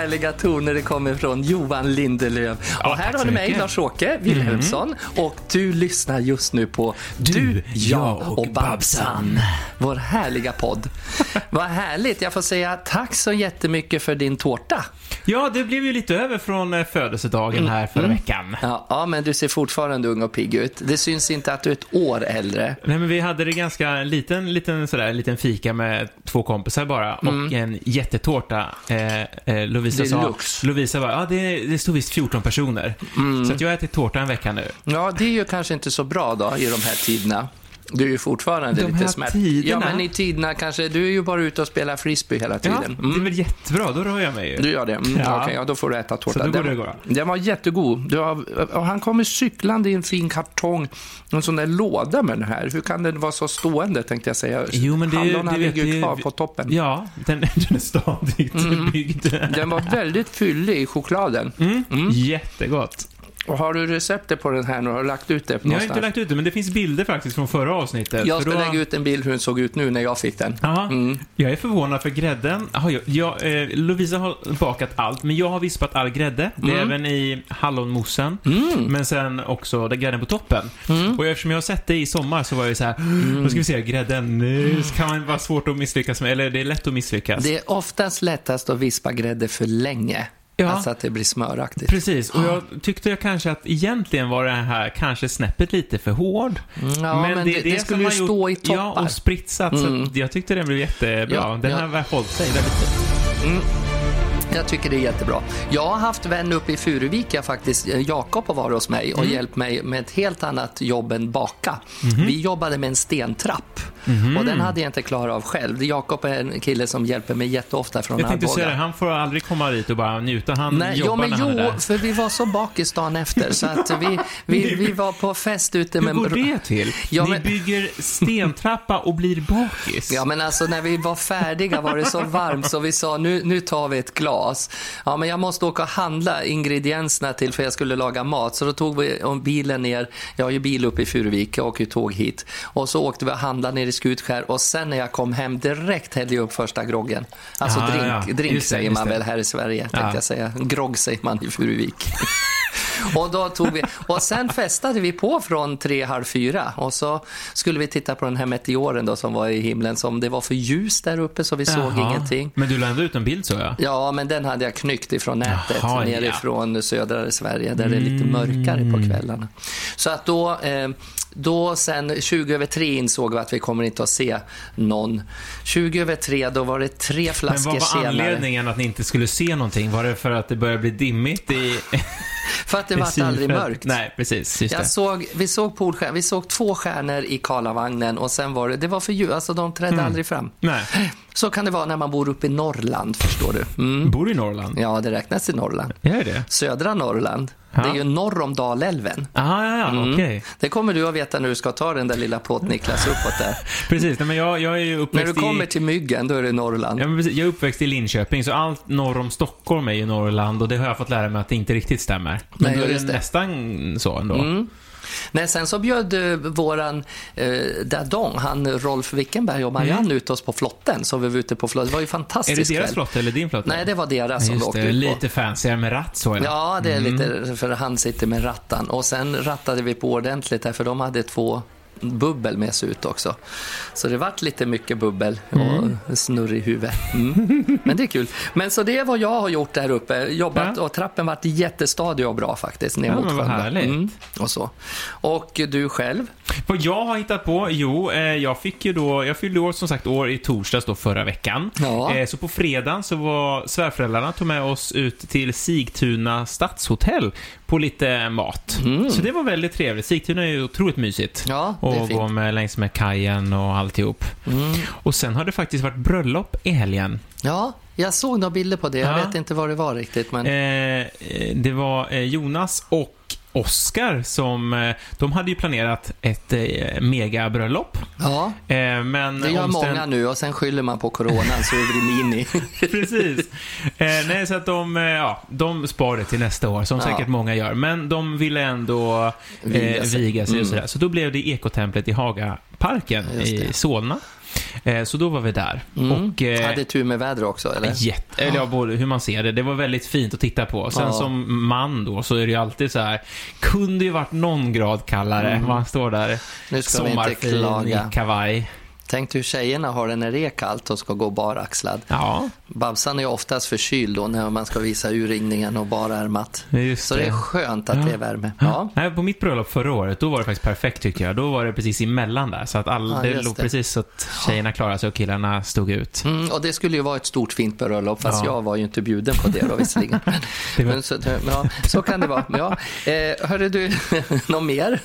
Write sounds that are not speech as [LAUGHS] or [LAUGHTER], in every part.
härliga toner det kommer från Johan Lindelöf. Ja, och här har du mig. Mm. Lars-Åke Wilhelmsson. Och du lyssnar just nu på Du, jag och Babsan. Vår härliga podd. [LAUGHS] Vad härligt. Jag får säga tack så jättemycket för din tårta. Ja, det blev ju lite över från eh, födelsedagen här förra veckan. Ja, ja, men du ser fortfarande ung och pigg ut. Det syns inte att du är ett år äldre. Nej, men vi hade det ganska liten, liten, sådär, liten fika med två kompisar bara och en jättetårta. Eh, eh, Lovisa sa, Deluxe. Lovisa bara, ja det, det stod visst 14 personer. Så att jag har ätit tårta en vecka nu. Ja, det är ju kanske inte så bra då i de här tiderna. Du är ju fortfarande De lite smärt. tiderna? Ja, men i tiderna kanske. Du är ju bara ute och spelar frisbee hela Ja, tiden. det är väl jättebra, då rör jag mig ju. Du gör det? Mm, Ja. Okej, ja, då får du äta tårta. Så då borde den, det gå. den var jättegod. Du har, och han kommer cyklande i en fin kartong, en sån där låda med den här. Hur kan den vara så stående, tänkte jag säga. Jo, men det, Hallonen det ligger ju kvar på toppen. Ja, den, [LAUGHS] den är stadigt byggd. Den var väldigt fyllig i chokladen. Mm. Jättegott. Och har du receptet på den här nu? Har du lagt ut det Jag har någonstans? inte lagt ut det, men det finns bilder faktiskt från förra avsnittet. Jag ska då- lägga ut en bild hur den såg ut nu när jag fick den. Mm. jag är förvånad för grädden. Aha, jag, jag, eh, Lovisa har bakat allt, men jag har vispat all grädde. Det är Mm. även i hallonmoussen, men sen också den grädden på toppen. Mm. Och eftersom jag har sett det i sommar så var jag så här, då ska vi se, grädden, nu kan man vara svårt att misslyckas med, eller det är lätt att misslyckas. Det är oftast lättast att vispa grädde för länge. Ja. Alltså att det blir smöraktigt. Precis, och jag tyckte jag kanske att egentligen var det här kanske snäppet lite för hård. Ja, men, det, det, som skulle ju stå i gjort- toppar. Ja, och spritsat. Så Mm. att jag tyckte den blev jättebra. Ja, den ja. har hållit sig väldigt fint. Jag tycker det är jättebra. Jag har haft vän uppe i Furuvika faktiskt. Eh, Jakob har varit hos mig och hjälpt mig med ett helt annat jobb än baka. Vi jobbade med en stentrapp och den hade jag inte klarat av själv. Jakob är en kille som hjälper mig jätteofta från Jag tänkte Arboga. säga det, han får aldrig komma dit och bara njuta. Han Nej, jo, jobbar men när han är jo, där. för vi var så bakis dagen efter så att vi, vi, [LAUGHS] vi var på fest ute Hur med... går det till? Ja, Ni men- bygger stentrappa och blir bakis? Ja, men alltså när vi var färdiga var det så varmt så vi sa nu, nu tar vi ett glas. Ja, men jag måste åka och handla ingredienserna till för jag skulle laga mat. Så då tog vi bilen ner, jag har ju bil uppe i Furuvik, jag åker ju tåg hit. Och så åkte vi och handlade ner i Skutskär och sen när jag kom hem direkt hällde jag upp första groggen. Alltså Ah, drink, ja. drink Just det, säger just man väl här i Sverige, tänkte Ja. jag säga. Grogg säger man i Furuvik. [LAUGHS] Och, då tog vi, och sen festade vi på från tre, halv fyra och så skulle vi titta på den här meteoren då som var i himlen som det var för ljus där uppe så vi såg Jaha. ingenting. Men du la ändå ut en bild så ja? Ja, men den hade jag knyckt ifrån nätet Jaha, nerifrån södra Sverige där det är lite mörkare på kvällarna. Så att då, eh, då sen 20 över tre insåg vi att vi kommer inte att se någon. 20 över tre, då var det tre Men flaskor vad var senare. anledningen att ni inte skulle se någonting? Var det för att det började bli dimmigt i... [LAUGHS] För att det [LAUGHS] var aldrig mörkt. Nej, precis. Just Jag det. såg, vi såg polstjärnor, vi såg två stjärnor i Karlavagnen och sen var det, det var för ljus, alltså de trädde Mm. aldrig fram. Nej. [LAUGHS] Så kan det vara när man bor uppe i Norrland, förstår du. Mm. Bor du i Norrland? Ja, det räknas i Norrland. Gör det? Södra Norrland, Ja. det är ju norr om Dalälven. Ah, ja, ja, Mm. okej. Det kommer du att veta när du ska ta den där lilla plåt-Niklas uppåt där. [LAUGHS] Precis, nej, men jag, jag är ju när uppväxt du kommer i... till myggen, då är det Norrland. Ja, men precis, jag är uppväxt i Linköping, så allt norr om Stockholm är ju Norrland och det har jag fått lära mig att det inte riktigt stämmer. Men Nej, då är det det. nästan så ändå. Mm. Nej, sen så bjöd eh, våran eh, Dadong, han Rolf Wickenberg och Marianne ut oss på flotten. Så vi var ute på flotten. Det var ju Mm. Är fantastiskt det deras kväll. flotte eller din flotte? Nej, det var deras som vi åkte det, ut lite fancyare med ratt så ja. Ja, det är lite, för han sitter med rattan. Och sen rattade vi på ordentligt där, för de hade två bubbel med sig ut också. Så det vart lite mycket bubbel och snurr i huvudet. Mm. Men det är kul. Men så det är vad jag har gjort där uppe. Jobbat Ja. och trappen vart jättestadig och bra faktiskt. Ner Ja, mot sjön härligt. och så. Och du själv? Vad jag har hittat på? Jo, eh, jag fick ju då, jag fyllde år som sagt år i torsdags då förra veckan. Ja. Eh, så på fredagen så var svärföräldrarna tog med oss ut till Sigtuna stadshotell på lite mat. Så det var väldigt trevligt. Sigtuna är ju otroligt mysigt. Mm. Ja, och gå med längs med kajen och alltihop. Mm. Och sen har det faktiskt varit bröllop i helgen. Ja, jag såg några bilder på det. Jag Ja. vet inte vad det var riktigt. Men... Eh, eh, det var eh, Jonas och Oscar som, eh, de hade ju planerat ett eh, megabröllop. ja, Eh, men det gör omständ- många nu och sen skyller man på coronan så det blir mini. [LAUGHS] Precis. Nej, så att de, ja, de spar det till nästa år, som Ja. säkert många gör. Men de ville ändå eh, Viga viga sig. sig, och Mm. sådär. Så då blev det ekotemplet i Hagaparken i. Solna. Eh, så då var vi där. Mm. Och, eh, Hade tur med vädret också, eller? Jätte, eller ja, både hur man ser det. Det var väldigt fint att titta på. Sen Ja. som man då så är det ju alltid så här, kunde ju varit någon grad kallare. Man står där Mm. Sommarfin i kavaj. Tänk hur tjejerna har det när det är kallt och ska gå baraxlad. Ja, Babsan är oftast förkyld då när man ska visa urringningen och barärmat. just Så det är skönt att Ja. det är värme. Ja. Nej, på mitt bröllop förra året, då var det faktiskt perfekt tycker jag. Då var det precis emellan där. Så att all, Ja, det låg det. precis så att tjejerna klarade sig och killarna stod ut. Mm, och det skulle ju vara ett stort fint bröllop, fast Ja. jag var ju inte bjuden på det då visserligen. [LAUGHS] Det var- men så, ja, så kan det vara. Ja. Eh, hörde du, [LAUGHS] något mer?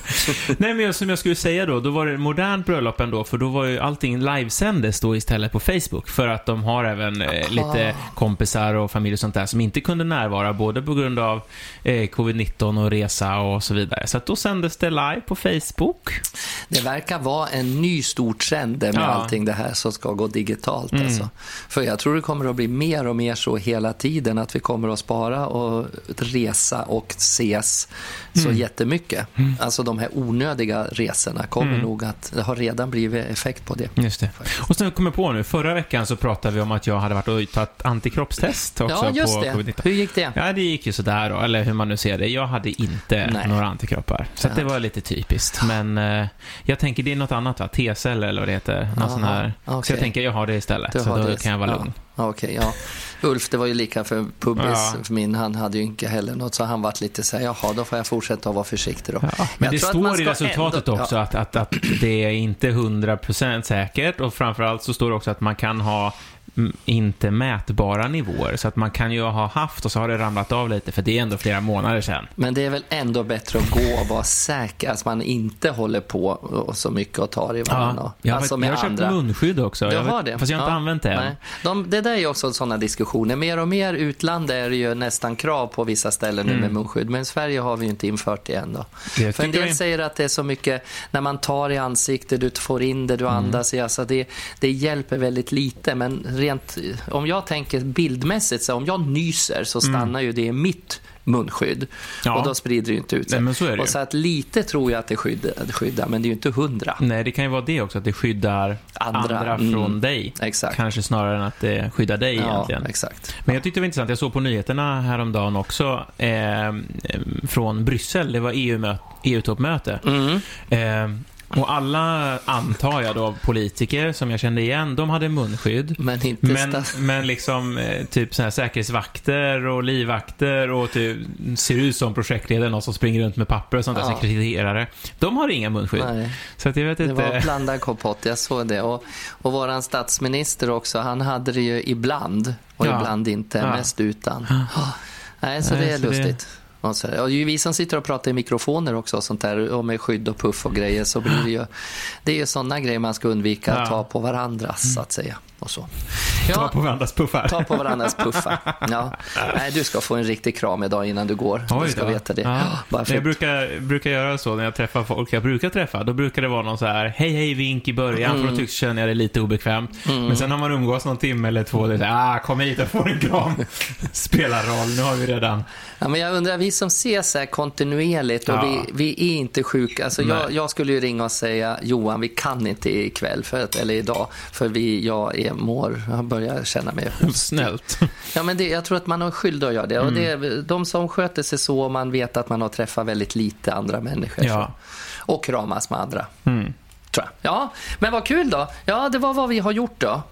Nej, men som jag skulle säga då, då var det ett modernt bröllop ändå, för då var ju allting livesändes då istället på Facebook, för att de har även eh, lite kompisar och familj och sånt där som inte kunde närvara, både på grund av eh, covid-19 och resa och så vidare. Så att då sändes det live på Facebook. Det verkar vara en ny stor trend med Ja. allting det här som ska gå digitalt. Alltså. För jag tror det kommer att bli mer och mer så hela tiden att vi kommer att spara och resa och ses så jättemycket. Alltså de här onödiga resorna kommer nog att, det har redan blivit effekt på det. Just det. Och sen kommer jag på nu, förra veckan så pratade vi om att jag hade varit och tagit antikroppstest också Ja, just på det. covid-19. Hur gick det? Ja, det gick ju sådär då, eller hur man nu ser det. Jag hade inte Nej. några antikroppar. Så det var lite typiskt. Men eh, jag tänker, det är något annat va? T-celler eller vad det heter. Någon sån här. Så okej. jag tänker, jag har det istället. Du så då det. kan jag vara lugn. Ja, Okej, ja. Ulf, det var ju lika för Pubbis, Ja. för min, han hade ju inte heller något, så han vart lite så här, jaha, då får jag fortsätta att vara försiktig då. Ja, men Jag det står i resultatet ändå- också att, att, att det är inte 100% säkert och framförallt så står det också att man kan ha inte mätbara nivåer. Så att man kan ju ha haft och så har det ramlat av lite för det är ändå flera månader sedan. Men det är väl ändå bättre att gå och vara säker, att man inte håller på så mycket och tar i varandra. jag har, alltså jag har köpt andra. munskydd också. Jag har det? Fast jag har inte Ja. använt det än. De, det där är ju också sådana diskussioner. Mer och mer utland är det ju nästan krav på vissa ställen nu med munskydd, men i Sverige har vi ju inte infört det än. Då. Mm. Jag För en del det- säger att det är så mycket, när man tar i ansiktet, du får in det, du Mm. andas i, alltså det, det hjälper väldigt lite. Men rent, om jag tänker bildmässigt, så om jag nyser så stannar ju det i mitt munskydd. Mm. Ja. Och då sprider det inte ut sig. Nej, så och så att lite tror jag att det skyddar, skyddar men det är ju inte hundra. Nej, det kan ju vara det också, att det skyddar Andra, andra, mm. från dig. Exakt. Kanske snarare än att det skyddar dig Ja, egentligen. exakt. Men jag tyckte det var intressant, jag såg på nyheterna häromdagen också eh, från Bryssel, det var EU-toppmöte. Mm. Eh, och alla, antar jag då, politiker som jag kände igen, de hade munskydd. Men inte Men, men liksom eh, typ så här säkerhetsvakter och livvakter och typ ser ut som projektledare, någon som springer runt med papper och sånt där, Ja. sekreterare. De har inga munskydd. Nej. Så att jag vet Det inte. var blandad kompott, jag såg det. Och, och våran statsminister också, han hade det ju ibland och Ja. ibland inte, Ja. mest utan. Oh. Nej, så det är så det- lustigt. Och, så, och ju vi som sitter och pratar i mikrofoner också och sånt där och med skydd och puff och grejer så blir det ju det är ju sådana grejer man ska undvika att Ja. ta på varandras så att säga. Och så. Ta Ja, på varandras puffar. ta på varandras puffar. Ja. [LAUGHS] Nej, du ska få en riktig kram idag innan du går. du ska då. veta det. Ja. Bara för Jag brukar, brukar göra så när jag träffar folk jag brukar träffa. Då brukar det vara någon så här hej hej vink i början för Mm. då tycks känner jag det lite obekvämt. Men sen har man umgås någon timme eller två. Det är så här, ah, kom hit och få en kram. [LAUGHS] Spelar roll, nu har vi redan. Ja, men jag undrar, vi som ses här kontinuerligt och Ja. vi, vi är inte sjuka. Alltså jag, jag skulle ju ringa och säga Johan, vi kan inte ikväll, för att, eller idag, för vi, jag är, mår, jag börjar känna mig [LAUGHS] Snällt. Ja, men det, jag tror att man har skyldig att göra det. Och det är, de som sköter sig så, man vet att man har träffat väldigt lite andra människor. Ja. Så. Och kramas med andra. Mm. Tror jag. Ja, men vad kul då. Ja, det var vad vi har gjort då.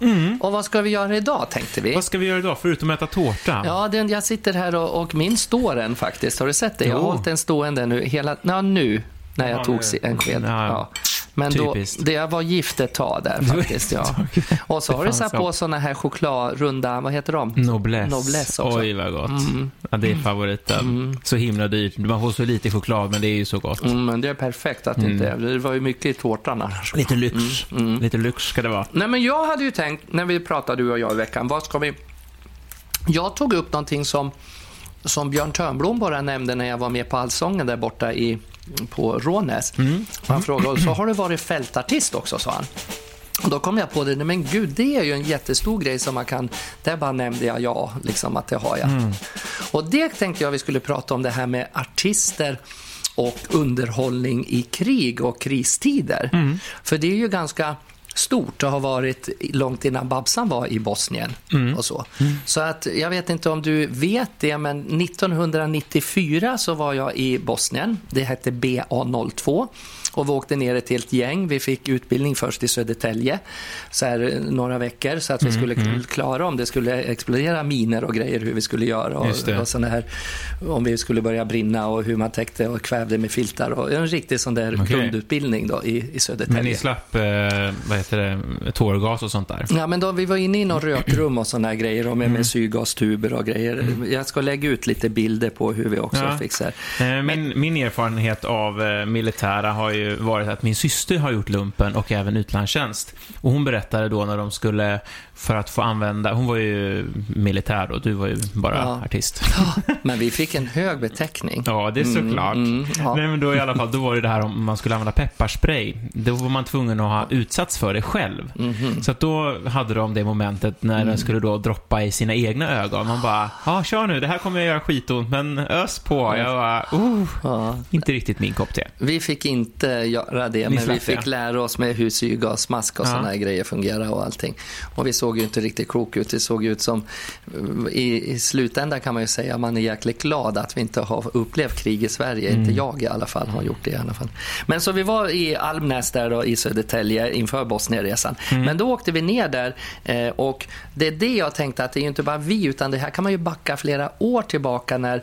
Och vad ska vi göra idag, tänkte vi. Vad ska vi göra idag, förutom att äta tårta? Ja, den, jag sitter här och, och min står faktiskt. Har du sett det? Jag har Jo. hållit den stående nu hela... Ja, nu när jag Ja, tog en sked. Ja, Ja. Men då, det jag var gift ett tag där [LAUGHS] faktiskt. Ja. [LAUGHS] Och så har du satt på såna här chokladrunda, vad heter de? Noblesse. Noblesse också. Oj, vad gott. Ja, det är favoriten. Så himla dyrt. Man får så lite choklad, men det är ju så gott. Mm, men det är perfekt att det inte Det var ju mycket i tårtan annars. Lite lyx. Lite lyx ska det vara. Nej, men jag hade ju tänkt, när vi pratade du och jag i veckan, vad ska vi... Jag tog upp någonting som, som Björn Törnblom bara nämnde när jag var med på Allsången där borta i, på Rånäs. Han frågade, så har du varit fältartist också, sa han. Och då kom jag på det, men gud, det är ju en jättestor grej som man kan... Där bara nämnde jag ja, liksom att det har jag. Och det tänkte jag vi skulle prata om, det här med artister och underhållning i krig och kristider. För det är ju ganska stort och har varit långt innan Babsan var i Bosnien. Mm. och så. Så att jag vet inte om du vet det, men 1994 så var jag i Bosnien. Det hette BA02 och vi åkte ner ett helt gäng. Vi fick utbildning först i Södertälje, så här, några veckor, så att vi skulle klara om det skulle explodera miner och grejer, hur vi skulle göra och, och såna här, om vi skulle börja brinna och hur man täckte och kvävde med filtar och en riktig sån där Okej. grundutbildning då i, i Södertälje. Men ni slapp, eh, vad heter det, tårgas och sånt där? Ja, men då, vi var inne i någon rökrum och såna här grejer och med, med syrgastuber och grejer. Jag ska lägga ut lite bilder på hur vi också Ja. fixar. Eh, Min, min erfarenhet av eh, militära har ju varit att min syster har gjort lumpen och även utlandstjänst. Och hon berättade då när de skulle, för att få använda, hon var ju militär och du var ju bara Ja. artist. Men vi fick en hög beteckning. Ja, det är såklart. mm, ja. Nej, men då i alla fall, då var det det här om man skulle använda pepparspray. Då var man tvungen att ha utsatts för det själv. Mhm. Så att då hade de det momentet när Mm. den skulle då droppa i sina egna ögon. Man bara, ja, kör nu, det här kommer jag göra skitont, men ös på. Jag bara, oh, Ja. inte riktigt min kopp te. Vi fick inte göra det, men vi fick lära oss med hur syrgasmask och Ja. såna här grejer fungerar och allting. Och vi såg ju inte riktigt klok ut. Det såg ut som, i, i slutändan kan man ju säga, man är jäkligt glad att vi inte har upplevt krig i Sverige. Inte Mm. jag i alla fall har gjort det i alla fall. Men så vi var i Almnäs där då, i Södertälje inför Bosnienresan. Mm. Men då åkte vi ner där eh, och det är det jag tänkte att det är ju inte bara vi utan det här kan man ju backa flera år tillbaka när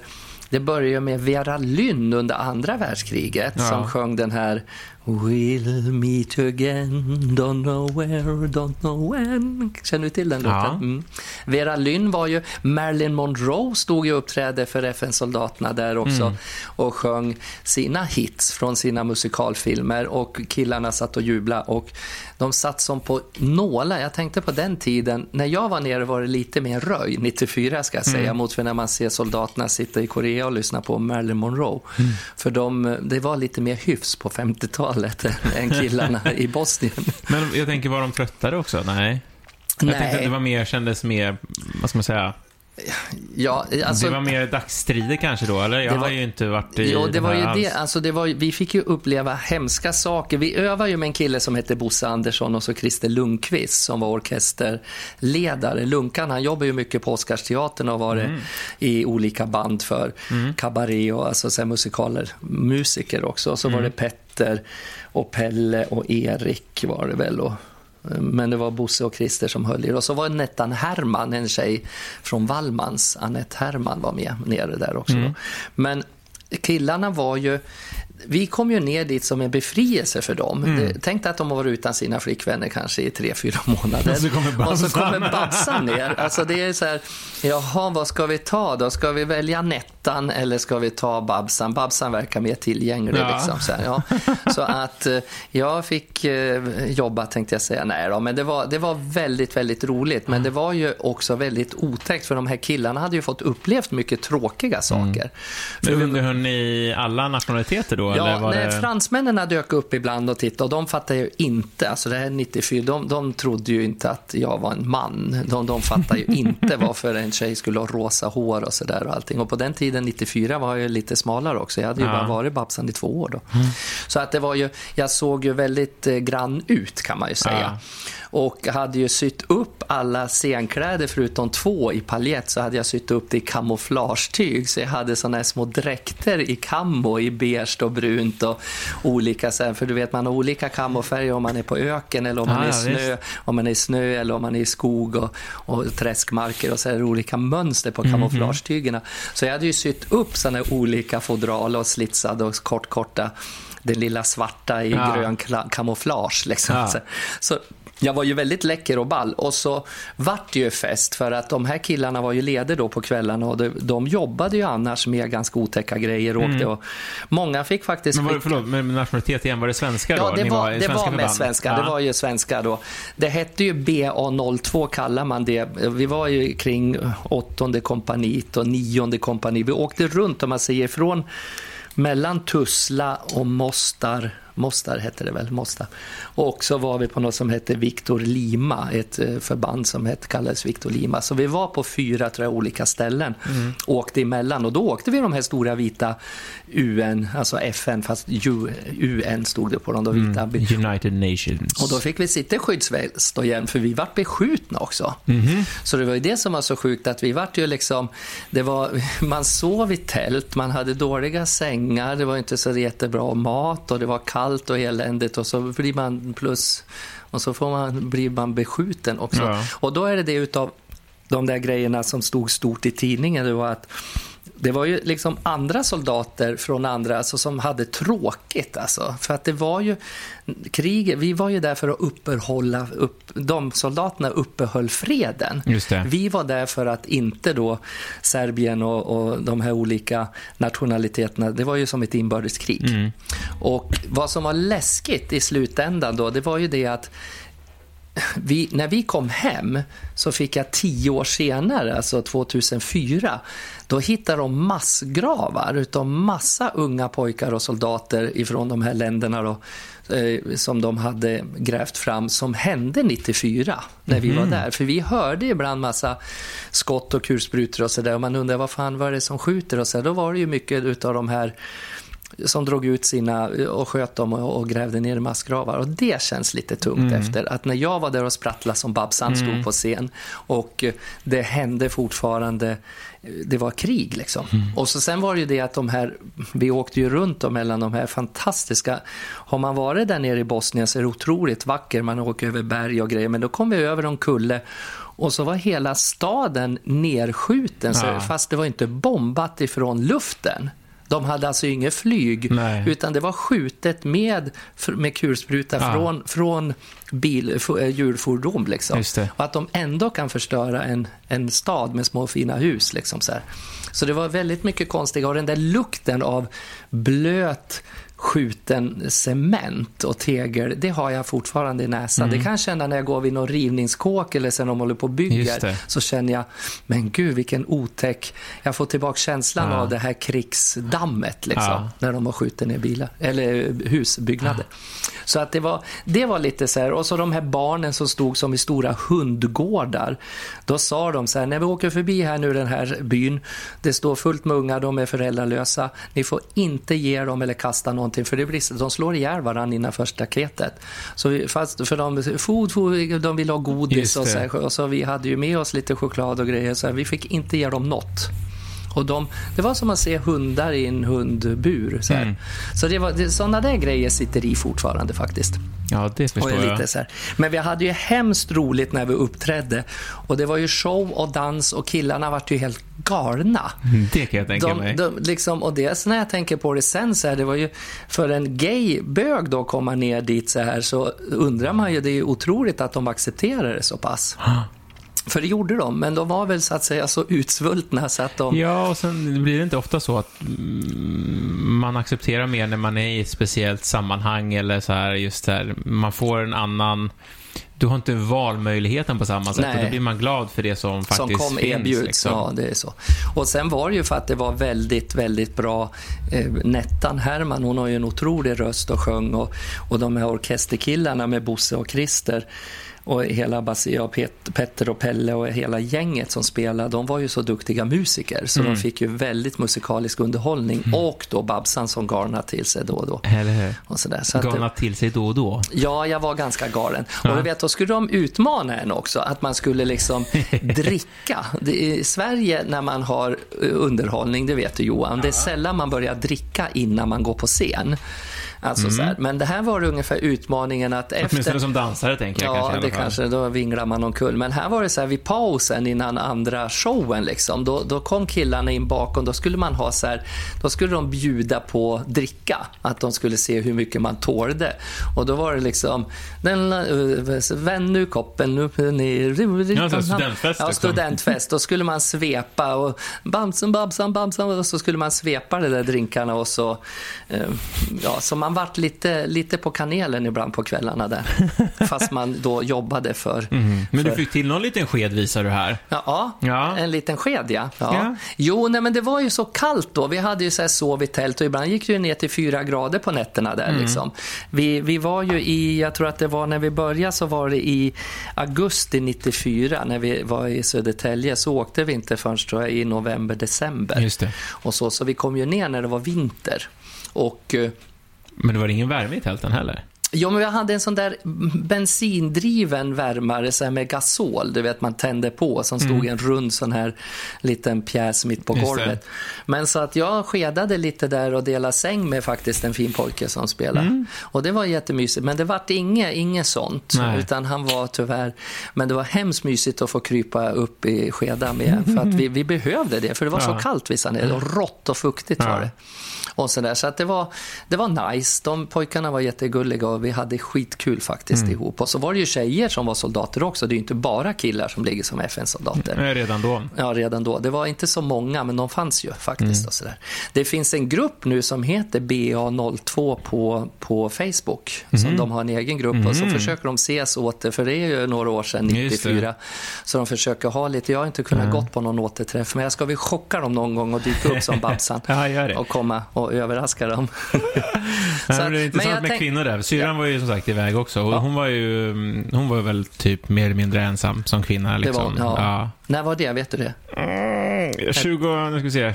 det började med Vera Lynn under andra världskriget Ja. som sjöng den här We'll meet again, don't know where, don't know when. Känner du till den låten? Ja. Mm. Vera Lynn var ju, Marilyn Monroe stod ju och uppträdde för FN-soldaterna där också Mm. och sjöng sina hits från sina musikalfilmer och killarna satt och jublade och de satt som på nålar. Jag tänkte på den tiden, när jag var nere var det lite mer röj, 94 ska jag säga, Mm. mot för när man ser soldaterna sitta i Korea och lyssna på Marilyn Monroe. Mm. För de, det var lite mer hyfs på 50-talet än killarna i Bosnien. Men jag tänker, var de tröttare också? Nej. Jag Nej. tänkte att det var mer, kändes mer, vad ska man säga, Ja, alltså, det var mer dagsstrider kanske då, eller? Jag var- har ju inte varit i Jo, det var ju alls. det. Alltså, det var, vi fick ju uppleva hemska saker. Vi övade ju med en kille som hette Bosse Andersson och så Christer Lundqvist som var orkesterledare. Lunkan, han jobbar ju mycket på Oscarsteatern och var Mm. i olika band för kabaré och alltså, så musikaler, musiker också. Och så Mm. var det Petter och Pelle och Erik var det väl. Och, men det var Bosse och Christer som höll i det. Och så var Nettan Herman, en tjej från Wallmans. Anette Herman var med nere där också. Mm. Men killarna var ju... Vi kom ju ner dit som en befrielse för dem. Mm. Tänk att de har varit utan sina flickvänner kanske i tre, fyra [LAUGHS] månader. Och så kommer Babsan. Och så kommer Babsan ner. Alltså det är så här, jaha, vad ska vi ta då? Ska vi välja Nettan eller ska vi ta Babsan? Babsan verkar mer tillgänglig. Ja. Liksom, så, här, ja. [LAUGHS] så att eh, jag fick eh, jobba, tänkte jag säga. Nej då, men det var, det var väldigt, väldigt roligt. Men det var ju också väldigt otäckt, för de här killarna hade ju fått upplevt mycket tråkiga saker. För Men underhöll ni alla nationaliteter då? eller Ja, var nej, det... fransmännen dök upp ibland och tittade och de fattade ju inte, alltså det här är 94, de, de trodde ju inte att jag var en man. De, de fattade ju [LAUGHS] inte varför en tjej skulle ha rosa hår och sådär och allting. Och på den tiden, 94, var jag lite smalare också. Jag hade ju Ja. bara varit Babsan i två år då. Så att det var ju, jag såg ju väldigt eh, grann ut kan man ju säga. Ja. Och hade ju sytt upp alla scenkläder förutom två i paljett så hade jag sytt upp det i kamouflagetyg. Så jag hade såna här små dräkter i kammo i beige och brunt och olika här, för du vet man har olika kamofärger om man är på öken eller om man Ah, är i ja, snö, om man är i snö eller om man är i skog och, och träskmarker och så är det olika mönster på kamouflagetygerna. Så jag hade ju sytt upp sådana här olika fodral och slitsade och kortkorta det lilla svarta i Ja. grön kamouflage. Liksom. Ja. Så, så jag var ju väldigt läcker och ball och så vart det ju fest för att de här killarna var ju leder då på kvällarna och de, de jobbade ju annars med ganska otäcka grejer och åkte och många fick faktiskt Men var det, förlåt, med nationalitet igen, var det svenskar då? Ja, det var, i det var förband? mest svenska. Ja. Det var ju svenska då. Det hette ju BA02 kallar man det. Vi var ju kring åttonde kompaniet och nionde kompani. Vi åkte runt om man säger från mellan Tuzla och Mostar. Mostar hette det väl, Mostar. Och så var vi på något som hette Victor Lima, ett eh, förband som hette, kallades Victor Lima. Så vi var på fyra tror jag, olika ställen mm. åkte emellan. Och då åkte vi de här stora vita UN, alltså FN, fast UN stod det på de vita. Mm. United Nations. Och då fick vi sitta i skyddsväst igen, för vi vart beskjutna också. Mm. Så det var ju det som var så sjukt, att vi vart ju liksom, det var, man sov i tält, man hade dåliga sängar, det var inte så jättebra mat och det var kallt och eländigt och så blir man plus och så får man, blir man beskjuten också. Ja. Och då är det det utav de där grejerna som stod stort i tidningen, det var att det var ju liksom andra soldater från andra alltså, som hade tråkigt. Alltså. För att det var ju kriget, vi var ju där för att uppehålla, upp, de soldaterna uppehöll freden. Vi var där för att inte då Serbien och, och de här olika nationaliteterna, det var ju som ett inbördeskrig. Mm. Och vad som var läskigt i slutändan då, det var ju det att vi, när vi kom hem så fick jag tio år senare, alltså 2004, då hittade de massgravar utav massa unga pojkar och soldater ifrån de här länderna då, eh, som de hade grävt fram som hände 94 när mm. vi var mhm. där. För vi hörde ibland massa skott och kulsprutor och sådär och man undrar vad fan var det som skjuter och så Då var det ju mycket utav de här som drog ut sina och sköt dem och, och grävde ner i massgravar. Och det känns lite tungt mm. efter att när jag var där och sprattlade som Babsan mm. stod på scen och det hände fortfarande det var krig liksom. Mm. Och så sen var det ju det att de här, vi åkte ju runt mellan de här fantastiska, har man varit där nere i Bosnien så är det otroligt vackert, man åker över berg och grejer, men då kom vi över en kulle och så var hela staden nerskjuten, ja. fast det var inte bombat ifrån luften. De hade alltså inget flyg, Nej. utan det var skjutet med, med kulspruta ja. från, från bil, djurfordon. Liksom. Och att de ändå kan förstöra en, en stad med små fina hus. Liksom, så, här. så det var väldigt mycket konstiga, och den där lukten av blöt skjuten cement och tegel, det har jag fortfarande i näsan. Mm. Det kan jag känna när jag går vid någon rivningskåk eller sen de håller på och bygger. Så känner jag, men gud vilken otäck. Jag får tillbaka känslan ja. av det här krigsdammet liksom, ja. när de har skjutit ner bilar, eller husbyggnader. Ja. Så att det var, det var lite så här, och så de här barnen som stod som i stora hundgårdar. Då sa de så här, när vi åker förbi här nu den här byn, det står fullt med unga, de är föräldralösa. Ni får inte ge dem eller kasta någonting någonting för det blir, de slår ihjäl varandra innan första staketet. Så fast för de, food, food, de vill ha godis och så, och så vi hade ju med oss lite choklad och grejer så här, vi fick inte ge dem något. Och de, det var som att se hundar i en hundbur. Så, mm. så det var, det, sådana där grejer sitter i fortfarande faktiskt. Ja, det förstår och lite Så här. Men vi hade ju hemskt roligt när vi uppträdde. Och det var ju show och dans och killarna var ju helt galna. Mm, det kan jag tänka de, mig. De, liksom, och det när jag tänker på det sen så här, det var ju för en gay-bög då att komma ner dit så här så undrar man ju, det är ju otroligt att de accepterar det så pass. [GASPS] För det gjorde de, men de var väl så att säga så utsvultna så att de... Ja, och sen blir det inte ofta så att mm, man accepterar mer när man är i ett speciellt sammanhang eller så här, just där, man får en annan... Du har inte valmöjligheten på samma sätt Nej. och då blir man glad för det som faktiskt finns. Som kom erbjuds, liksom. ja det är så. Och sen var det ju för att det var väldigt, väldigt bra. Eh, Nettan Herman, hon har ju en otrolig röst och sjöng och, och de här orkesterkillarna med Bosse och Christer och hela Basia och Pet, Petter och Pelle och hela gänget som spelade, de var ju så duktiga musiker så mm. de fick ju väldigt musikalisk underhållning mm. och då Babsan som garnade till sig då och då. Eller hur? Och så där. Så garnade till sig då och då? Ja, jag var ganska galen. Ja. Och du vet, då skulle de utmana en också, att man skulle liksom [LAUGHS] dricka. I Sverige när man har eh, underhållning, det vet du Johan, ja. det är sällan man börjar dricka innan man går på scen. Alltså mm. så här. Men det här var ungefär utmaningen att efter... Åtminstone som dansare tänker jag. Ja, kanske, det kanske, då vinglar man omkull. Men här var det så här vid pausen innan andra showen liksom. Då, då kom killarna in bakom, då skulle man ha så här, då skulle de bjuda på dricka. Att de skulle se hur mycket man tålde. Och då var det liksom, den, vänd nu koppen upp ner. Ja, studentfest. Ja, liksom. studentfest. Då skulle man svepa och bamsen, babsan, babsan och så skulle man svepa de där drinkarna och så, ja, så man man vart lite, lite på kanelen ibland på kvällarna där. [LAUGHS] Fast man då jobbade för... Mm. Men du för, fick till någon liten sked visar du här. Ja, Ja. en liten sked ja. ja. Ja. Jo, nej, men det var ju så kallt då. Vi hade ju så här sov i tält och ibland gick det ju ner till fyra grader på nätterna där. Mm. Liksom. Vi, vi var ju i, jag tror att det var när vi började så var det i augusti 94 när vi var i Södertälje. Så åkte vi inte förrän tror jag i november, december. Och så, så vi kom ju ner när det var vinter. Och eh, men det var ingen värme i tälten heller? Ja, men vi hade en sån där bensindriven värmare så här med gasol, du vet man tände på, som stod en rund sån här liten pjäs mitt på Mm. Golvet. Men så att jag skedade lite där och delade säng med faktiskt en fin pojke som spelade. Och det var jättemysigt, men det vart inget, inget sånt, Nej. utan han var tyvärr, men det var hemskt mysigt att få krypa upp i skeda med, för att vi, vi behövde det, för det var så Ja. kallt vissa ner, och rått och fuktigt Ja. var det. Och så där. så att det, var, det var nice. De pojkarna var jättegulliga och vi hade skitkul faktiskt Mm. ihop. Och så var det ju tjejer som var soldater också. Det är ju inte bara killar som ligger som FN-soldater. Nej, redan då. Ja, redan då. Det var inte så många, men de fanns ju faktiskt. Och så där. Det finns en grupp nu som heter BA02 på, på Facebook. Som de har en egen grupp och så försöker de ses åt det, för det är ju några år sedan, Just det. 94. Så de försöker ha lite, jag har inte kunnat gått på någon återträff, men jag ska väl chocka dem någon gång och dyka upp som [LAUGHS] Babsan. Ja. Och komma och överraska dem. [LAUGHS] Nej, Så men det är intressant jag med tänk- kvinnor där. Syrran var ju som sagt iväg också. Och Ja. hon var ju mm, hon var väl typ mer eller mindre ensam som kvinna. Det Liksom. var, ja. Ja. När var det? Vet du det? 20, nu ska vi se,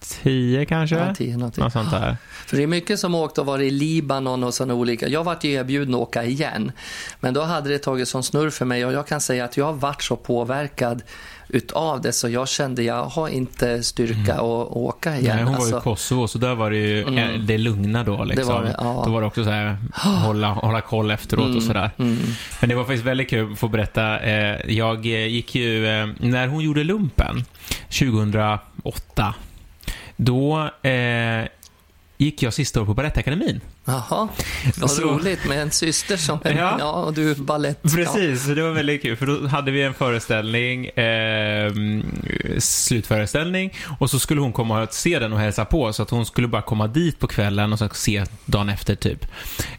2010 kanske? Ja, tio någonting. Något sånt där. För det är mycket som åkt och varit i Libanon och sådana olika. Jag vart ju erbjuden att åka igen. Men då hade det tagit sån snurr för mig och jag kan säga att jag har varit så påverkad utav det så jag kände jag har inte styrka att åka igen. Mm. Nej, hon var ju i Alltså, Kosovo, så där var det ju Mm. eh, det lugna då. Liksom. var det, ja. Då var det också så här, hålla, hålla koll efteråt och sådär. mm. Men det var faktiskt väldigt kul att få berätta. Eh, jag eh, gick ju, när hon gjorde lumpen, 2008, då gick jag sista år på Balettakademin. Jaha, vad Så- roligt med en syster som är, Ja. ja. och du balett. Precis, så det var väldigt kul. För då hade vi en föreställning, eh, slutföreställning, och så skulle hon komma och se den och hälsa på, så att hon skulle bara komma dit på kvällen och sen se dagen efter typ.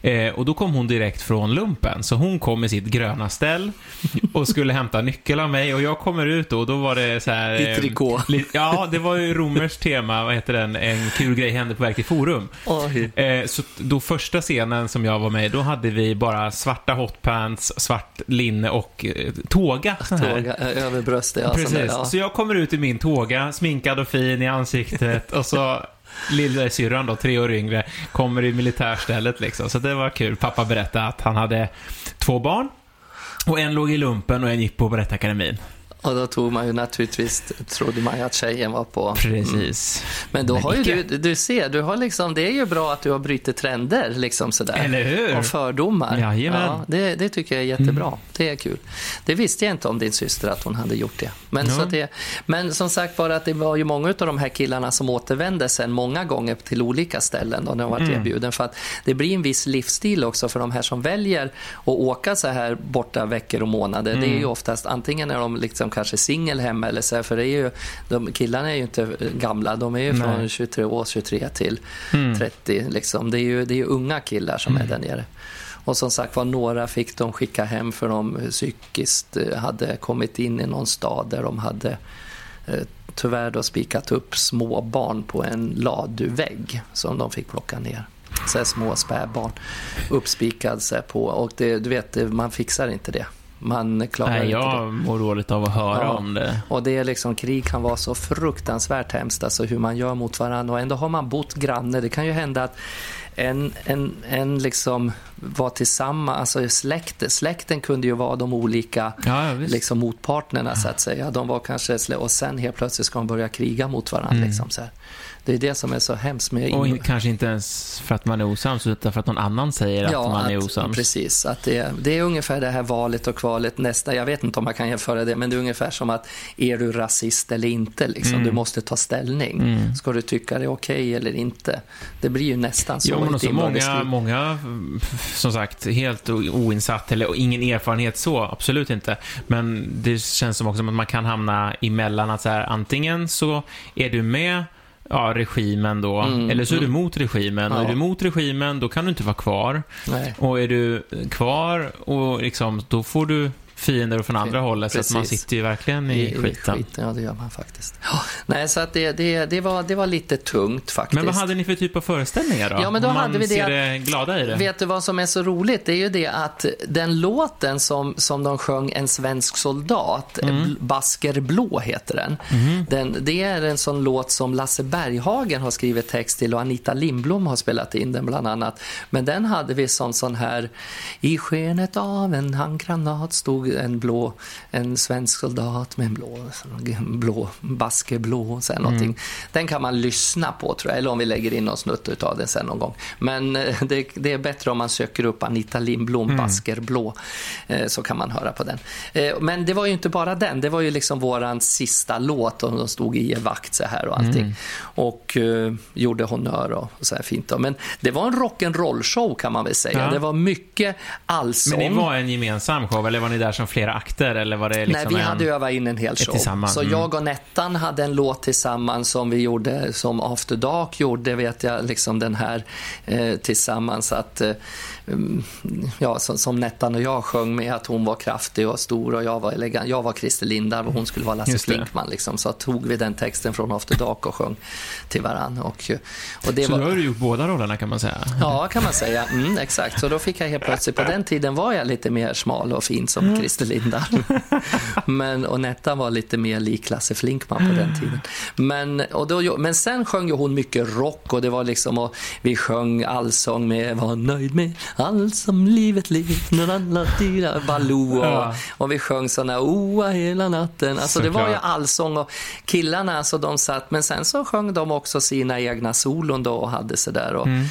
Eh, och då kom hon direkt från lumpen, så hon kom med sitt gröna ställ och skulle hämta nyckel av mig och jag kommer ut då och då var det så här... I trikå. li- ja, det var ju Romers tema, vad heter den, en kul grej hände på väg till Forum. Eh, så då första scenen som jag var med då hade vi bara svarta hotpants, svart linne och eh, tåga. Tåga, eh, över bröstet. Ja, Precis. där, ja. Så jag kommer ut i min tåga, sminkad och fin i ansiktet och så lillasyrran då, tre år yngre, kommer i militärstället liksom. Så det var kul. Pappa berättade att han hade två barn och en låg i lumpen och en gick på Berättarakademin. Och då tog man ju naturligtvis, trodde man ju att tjejen var på. Precis. Men då Men har ju icke. du, du ser, du har liksom, det är ju bra att du har brutit trender liksom sådär. Eller hur? Och fördomar. Jajamän. Ja, det, det tycker jag är jättebra. Det är kul. Det visste jag inte om din syster att hon hade gjort det. Men, Ja. så det, men som sagt bara att det var ju många av de här killarna som återvände sen många gånger till olika ställen då när de varit Mm. erbjuden. För att det blir en viss livsstil också för de här som väljer att åka så här borta veckor och månader. Det är Mm. ju oftast antingen är de liksom kanske singel hemma eller så här, för det är ju, de, killarna är ju inte gamla. De är ju Nej. från 23 år, 23 till Mm. 30 liksom. Det är ju, det är ju unga killar som är där nere. Och som sagt var, några fick de skicka hem för de psykiskt eh, hade kommit in i någon stad där de hade eh, tyvärr då spikat upp små barn på en ladugvägg som de fick plocka ner. Så små spädbarn uppspikad så här på och det, du vet, man fixar inte det. Man klarar Nej, inte det. jag mår dåligt av att höra Ja. om det. Och det är liksom, krig kan vara så fruktansvärt hemskt, alltså hur man gör mot varandra. Och ändå har man bott granne. Det kan ju hända att en, en, en liksom var tillsammans, alltså släkt, släkten kunde ju vara de olika Ja, liksom motpartnerna så att säga. De var kanske, och sen helt plötsligt ska de börja kriga mot varandra. Mm. Liksom, så här. Det är det som är så hemskt med Och in- kanske inte ens för att man är osams, utan för att någon annan säger att man är osams. Precis, att det, det är ungefär det här valet och kvalet nästa. Jag vet inte om man kan jämföra det, men det är ungefär som att är du rasist eller inte? Liksom? Mm. Du måste ta ställning. Mm. Ska du tycka det är okej eller inte? Det blir ju nästan så. Jo, men också många, många, som sagt, helt oinsatt eller ingen erfarenhet så, absolut inte. Men det känns som också att man kan hamna emellan att så här, antingen så är du med ja, regimen då. Mm, Eller så är du mm. mot regimen. Och Ja. är du mot regimen, då kan du inte vara kvar. Nej. Och är du kvar, och liksom, då får du fiender från andra hållet. Så att man sitter ju verkligen i, skiten. Ja, det gör man faktiskt. Ja, nej, så att det, det, det, var, det var lite tungt faktiskt. Men vad hade ni för typ av föreställningar då? Ja, men då man hade vi det ser att- glada i det. Vet du vad som är så roligt? Det är ju det att den låten som, som de sjöng, En svensk soldat, mm. Basker blå heter den. den. Det är en sån låt som Lasse Berghagen har skrivit text till och Anita Lindblom har spelat in den bland annat. Men den hade vi som sån här, i skenet av en handgranat stod en blå, en svensk soldat med en blå, en blå Basker blå, så här någonting. Den kan man lyssna på tror jag, eller om vi lägger in någon snutt av den sen någon gång. Men eh, [LAUGHS] det, det är bättre om man söker upp Anita Lindblom, Basker blå, eh, så kan man höra på den. Eh, Men det var ju inte bara den, det var ju liksom våran sista låt och de stod i vakt så här och allting. Och eh, gjorde honör och så här fint. Då. Men det var en rock'n'roll-show kan man väl säga. Ja. Det var mycket allsång. Men ni var en gemensam show, eller var ni där som flera akter? Eller var det liksom Nej, vi en... hade övat in en hel show. tillsammans, Så mm. jag och Nettan hade en låt tillsammans som vi gjorde, som After Dark gjorde, vet jag, liksom den här eh, tillsammans. Att, eh, ja, som, som Nettan och jag sjöng med, att hon var kraftig och stor och jag var elegant. Jag var Christer Lindarw och hon skulle vara Lasse. Flinkman. Liksom. Så tog vi den texten från After Dark och sjöng till varann. Och, och det Så var... då har du gjort båda rollerna kan man säga. Ja, kan man säga. Mm, exakt. Så då fick jag helt plötsligt, på den tiden var jag lite mer smal och fin som Mm. Christer Lindarw. Men, och Nettan var lite mer lik Lasse Flinkman på den tiden. Men, och då, men sen sjöng ju hon mycket rock och det var liksom, och vi sjöng allsång med Var nöjd med allt som livet lever, alla dyra Baloo och, Ja. och vi sjöng såna oa hela natten. Alltså det var ju Såklart. allsång och killarna alltså de satt, men sen så sjöng de också sina egna solon då och hade sådär. Och, Mm.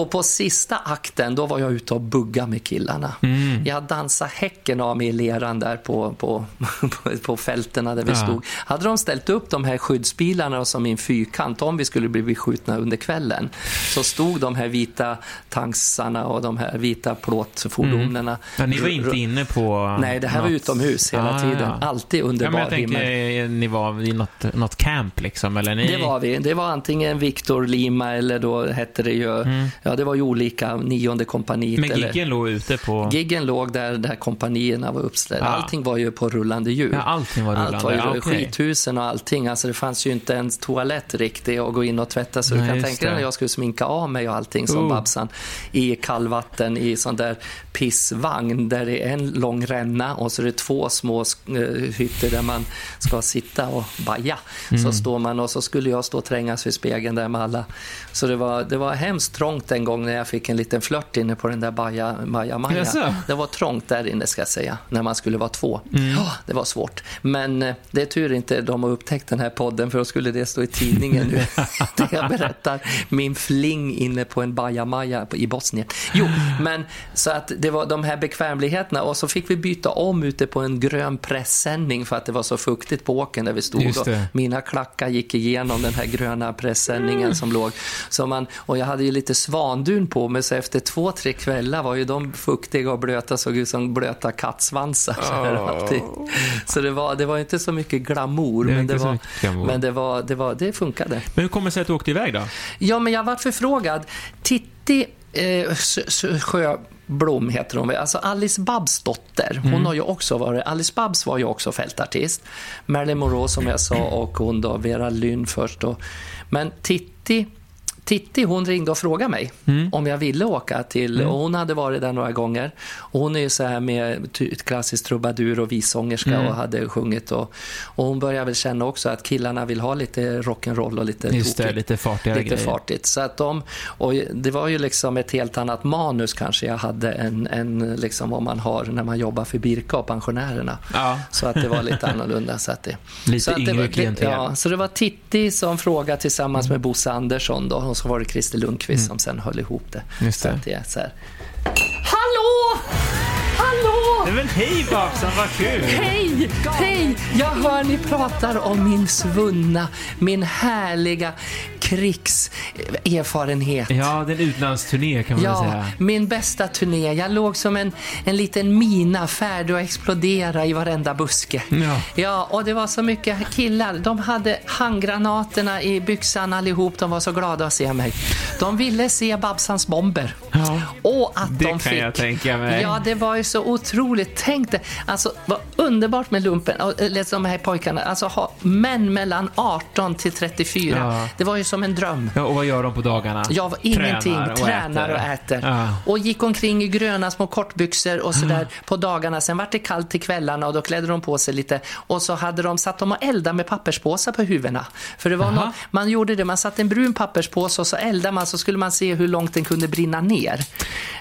Och på sista akten då var jag ute och bugga med killarna. Mm. Jag dansade häcken av mig i leran där på, på, [LAUGHS] på, på fälterna där vi Ja. stod. Hade de ställt upp de här skyddsbilarna som i en fyrkant om vi skulle bli beskjutna under kvällen så stod de här vita tanksarna och de här vita plåtfordonen. Mm. Ja, ni var inte inne på... Nej, det här var något- utomhus hela Ah, tiden. ja. Alltid under Ja, men jag himmel. tänker, ni var i något, något camp liksom, eller? Ni... Det var vi. Det var antingen Victor Lima eller då hette det ju, ja det var ju olika, nionde kompaniet. Men eller, giggen låg ute på... Giggen låg där, där kompanierna var uppställda. Ja. Allting var ju på rullande hjul. Ja, allting var rullande. Allt var ju Ja, okej. skithusen och allting. Alltså det fanns ju inte en toalett riktigt att gå in och tvätta. Så Nej, du kan tänka dig när jag skulle sminka av mig och allting som Oh. Babsan i kallvatten i sån där pissvagn där det är en lång ränna och så är det två små eh, hytter där man ska sitta och baja. Mm. Så står man och så skulle jag stå och trängas vid spegeln där med alla. Så det var, det var hemskt trångt en gång när jag fick en liten flört inne på den där baja, baja maja. Jaså? Det var trångt där inne ska jag säga, när man skulle vara två. Mm. Ja, det var svårt. Men eh, det är tur inte de har upptäckt den här podden för då skulle det stå i tidningen nu. [LAUGHS] det jag berättar min fling inne på en bajamaja på- i Bosnien. Jo, men så att det var de här bekvämligheterna och så fick vi byta om ute på en grön pressändning för att det var så fuktigt på åken där vi stod. Och mina klackar gick igenom den här gröna pressändningen som låg. Så man, och jag hade ju lite svandun på mig så efter två, tre kvällar var ju de fuktiga och blöta, såg ut som blöta kattsvansar. Så, [LAUGHS] alltid. så det var, det var inte så mycket glamour, Det men, det var, glamour. men det, var, det, var, det funkade. Men hur kommer det sig att du åkte iväg då? Ja, men jag varit förfrågad. Titti eh, Sö- Sjöblom heter hon väl. Alltså Alice Babs dotter. Hon har ju också varit, Alice Babs var ju också fältartist. Marilyn Monroe som jag sa och hon då, Vera Lynn först då. Men Titti Titti hon ringde och frågade mig om jag ville åka till, och hon hade varit där några gånger. Och hon är ju så här med klassisk trubadur och vissångerska och hade sjungit. Och, och hon börjar väl känna också att killarna vill ha lite rock'n'roll och lite Just det, tokigt. lite fartigare Lite grejer. fartigt. Så att de, och det var ju liksom ett helt annat manus kanske jag hade än, än liksom vad man har när man jobbar för Birka och pensionärerna. Ja. Så att det var lite annorlunda. Så att det, [LAUGHS] Lite så att det yngre klientel. Ja, så det var Titti som frågade tillsammans med Bosse Andersson då, så var det Christer Lundqvist som sen höll ihop det. Mm. Just Så det. att det är så här. Hallå! Hallå! Nej, men hej Babsan, vad kul! Hej! Hej! Jag hör ni pratar om min svunna, min härliga krigserfarenhet. Ja, det är en utlandsturné kan man Ja, säga. min bästa turné. Jag låg som en, en liten mina färdig att explodera i varenda buske. Ja. Ja, och det var så mycket killar. De hade handgranaterna i byxan allihop. De var så glada att se mig. De ville se Babsans bomber. Ja, Och att det de kan fick. jag tänka mig. Ja, det var ju så otroligt. Tänk det. Alltså, vad underbart med lumpen. Och, de här pojkarna. Alltså, ha män mellan 18 till 34. Ja. Det var ju som en dröm. Ja, och vad gör de på dagarna? Var ingenting, Tränar och tränar och äter. äter. Ja. Och gick omkring i gröna små kortbyxor och sådär på dagarna. Sen var det kallt till kvällarna och då klädde de på sig lite. Och så hade de satt dem och elda med papperspåsar på huvudena. För det var Aha. något, man gjorde det, man satte en brun papperspåse och så eldade man så skulle man se hur långt den kunde brinna ner.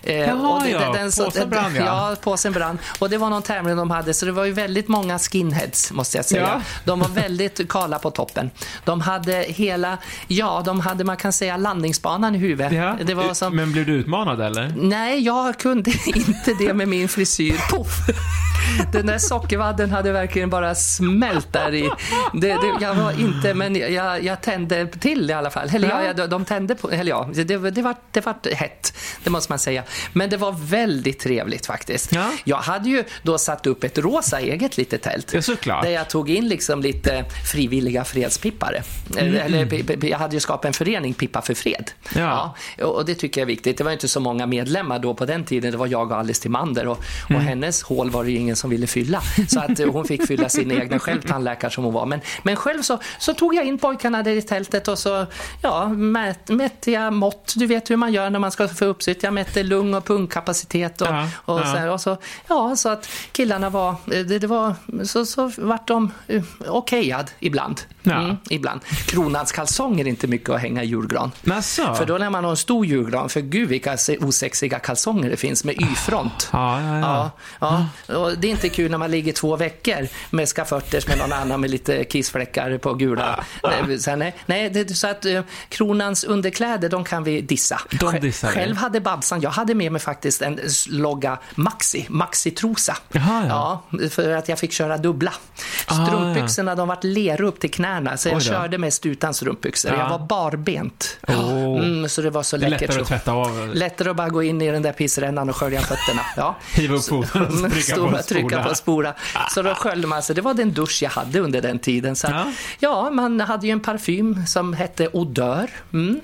Eh, Jaha, och ja. Påsen brann, ja. ja. påsen brann. Och det var någon tävling de hade, så det var ju väldigt många skinheads, måste jag säga. Ja. De var väldigt kala på toppen. De hade hela, ja, de hade, man kan säga, landningsbanan i huvudet. Ja. Det var som, Men blev du utmanad eller? Nej, jag kunde [LAUGHS] inte det med min frisyr. Puff! Den där sockervadden hade verkligen bara smält där i. Det, det, jag var inte, men jag, jag tände till i alla fall. Eller ja, jag, de tände på, eller ja, det, det, var, det var hett, det måste man säga. Men det var väldigt trevligt faktiskt. Ja. Jag hade ju då satt upp ett rosa eget litet tält. Ja, såklart. Där jag tog in liksom lite frivilliga fredspippare. Eller, pi- pi- jag hade ju skapat en förening, Pippa för fred. Ja. Ja, och det tycker jag är viktigt. Det var inte så många medlemmar då på den tiden. Det var jag och Alice Timander och, och Mm. hennes hål var det ju ingen som ville fylla. Så att eh, hon fick fylla sina egna själv, tandläkare som hon var. Men, men själv så, så tog jag in pojkarna där i tältet och så ja, mät, mätte jag mått. Du vet hur man gör när man ska få uppsikt. Jag mätte lung och pungkapacitet och, Ja, och, ja. så, och så, ja, så att killarna var, eh, det, det var, så, så vart de uh, okejad ibland. Ja. Mm, ibland. Kronans kalsonger är inte mycket att hänga i julgran. Jaså? För då när man har en stor julgran, för gud vilka se- osexiga kalsonger det finns med Y-front. Ja, ja, ja. Ja, ja. Och det är inte kul när man ligger två veckor med skaförters med någon annan med lite kissfläckar på gula. Nej, Sen, nej, nej, det, så att eh, kronans underkläder, de kan vi dissa. De Själv- dissar. Själv hade Babsan, jag hade med mig faktiskt en logga Maxi, Maxi-trosa. Ja, för att jag fick köra dubbla. Ah, Strumpbyxorna, de vart lera upp till knäna, så jag körde mest utan strumpbyxor. Ja. Jag var barbent. Åh. Mm, så det var så Det läckert. lättare att tvätta av. Lättare att bara gå in i den där pissrännan och skölja fötterna. Ja. [LAUGHS] Hiva upp foten och Mm, trycka stå- på en trycka spola. Så då sköljde man sig. Det var den dusch jag hade under den tiden. Så Ja. ja. man hade ju en parfym som hette Odör. Mm.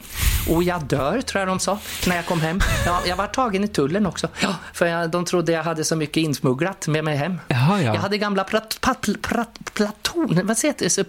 Och jag dör, tror jag de sa, när jag kom hem. Ja, jag var tagen i tullen också. Ja, för jag, de trodde jag hade så mycket insmugglat med mig hem. Jaha, ja. Jag hade gamla plat, pat, plat, platoner, vad säger det, så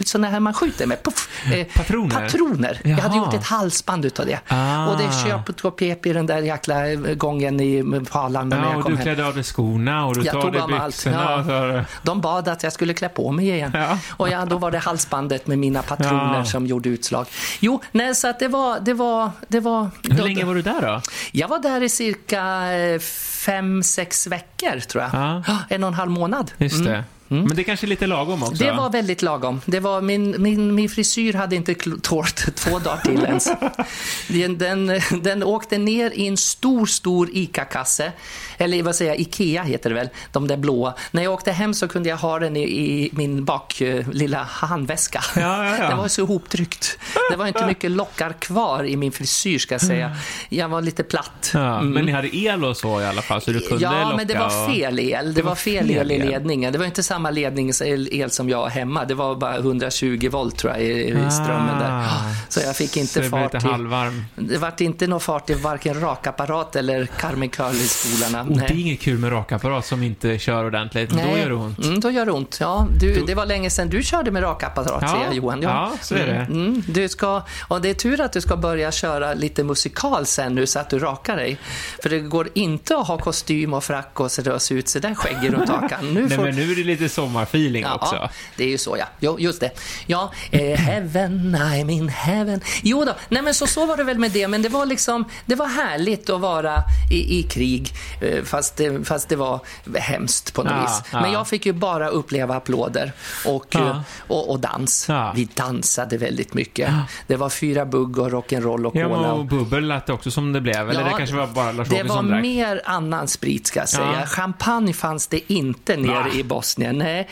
put, såna här man skjuter med. Puff, eh, Patroner? Patroner. Jag hade gjort ett halsband utav det. Ah. Och det köp och pep i den där jäkla eh, gången i Arlanda när Ja, jag och kom du hem. klädde av dig skorna och du Jag tog dig av allt, byxorna. ja. och De bad att jag skulle klä på mig igen. Ja. Och ja, då var det halsbandet med mina patroner Ja. som gjorde utslag. Jo, nej, så att det var... Det var, det var Hur då- länge var du där då? Jag var där i cirka eh, fem, sex veckor, tror jag. Ja. En och en halv månad. Just det. Men det kanske är lite lagom också? Det var väldigt lagom. Det var min, min, min frisyr hade inte tålt [LAUGHS] två dagar till ens. [LAUGHS] Den, den, den åkte ner i en stor, stor ICA-kasse. Eller vad säger jag, Ikea heter det väl, de där blåa. När jag åkte hem så kunde jag ha den i, i min bak eh, lilla handväska. Ja, ja, ja. Det var så ihoptryckt. Det var inte mycket lockar kvar i min frisyr ska jag säga. Jag var lite platt. Ja, Men ni hade el och så i alla fall, så du kunde Ja, locka men det var fel el. Det, var fel el i ledningen. Det var inte samma ledningsel el som jag har hemma. Det var bara 120 volt tror jag i, i strömmen där. Ah. Så jag fick inte det fart i... halvvarm. Det vart inte någon fart i varken rakapparat eller Carmen Curly-spolarna. Och det är inget kul med rakapparat som inte kör ordentligt. Då gör det ont. Mm, då gör det ont. Ja, du, det var länge sedan du körde med rakapparat, Ja, säger jag, Johan. ja, så är det. Mm, mm, du ska, och det är tur att du ska börja köra lite musikal sen nu så att du rakar dig. För det går inte att ha kostym och frack och så se ut så där skäggig runt hakan. Nu [LAUGHS] Nej, får, men nu är det lite sommarfeeling också. Ja, det är ju så ja. Jo, just det. Ja, eh, [CLEARS THROAT] heaven, I'm in heaven. Jo då, nej men så, så var det väl med det, men det var liksom, det var härligt att vara i, i krig, eh, fast det, fast det var hemskt på något Ja, vis. ja. Men jag fick ju bara uppleva applåder och, Ja. eh, och, och dans. Ja. Vi dansade väldigt mycket. Det var fyra bugg och rock'n'roll och Ja, cola. men och, bubbel lät det också som det blev. Eller Ja, det kanske var bara Lars det var drack. mer annan sprit ska jag säga. Ja. Champagne fanns det inte nere i Bosnien. Nej,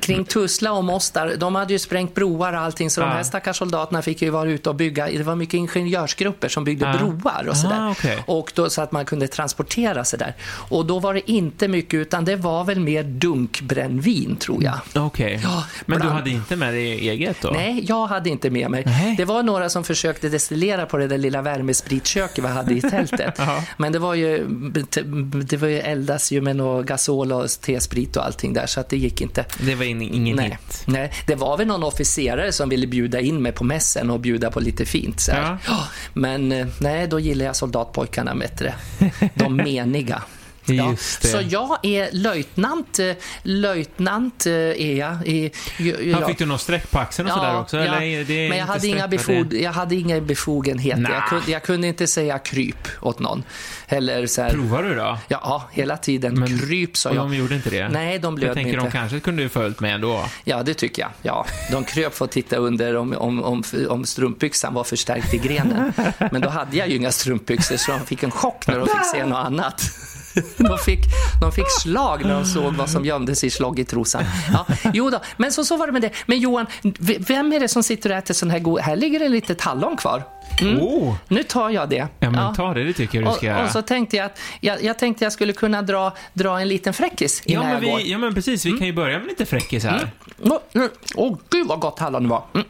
kring Tuzla och Mostar, de hade ju sprängt broar och allting så de här stackars soldaterna fick ju vara ute och bygga. Det var mycket ingenjörsgrupper som byggde broar och sådär. Ah, okej. Och då, så att man kunde transportera sig där. Och då var det inte mycket utan det var väl mer dunkbrännvin tror jag. Okej. Ja, Men du bland- hade inte med dig eget då? Nej, jag hade inte med mig. Nej. Det var några som försökte destillera på det där lilla värmespritköket vi hade i [LAUGHS] tältet. Men det var ju, det var ju eldas ju med något gasol och tesprit och allting där så att det gick inte. Det var in, ingen Nej. hit? Nej, det var väl någon officerare som ville bjuda in mig på mässen och bjuda på lite fint. Så. Ja, Men eh, nej, då gillar jag soldatpojkarna bättre. De meniga. Ja, så jag är löjtnant, eh, löjtnant eh, är jag. I, Ja, ja. Fick du någon streck på axeln och sådär också? ja, eller men jag hade, inga befod, jag hade inga befogenheter. Jag, kunde, jag kunde inte säga kryp åt någon. Eller så här, Provar du då? ja, hela tiden. Men- kryp sa Och jag. de gjorde inte det? Nej, de Jag blöd mig tänker inte. de kanske kunde följt med ändå. Ja, det tycker jag. Ja, de kröp för att titta under om, om, om, om strumpbyxan var förstärkt i grenen. Men då hade jag ju inga strumpbyxor så de fick en chock när de fick se något annat. [LAUGHS] De fick, de fick slag när de såg vad som gömdes i sloggitrosan. Ja, jo då, men så, så var det med det. Men Johan, vem är det som sitter och äter sån här god... Här ligger det lite hallon kvar. Oh! Nu tar jag det. Ja, men ta det, det tycker jag du ska och, och så tänkte jag att jag, jag tänkte jag skulle kunna dra, dra en liten fräckis Ja innan men, jag går. vi, ja, men precis. Vi kan ju börja med lite fräckis här. Åh, mm. Åh, gud vad gott hallon var. Mm.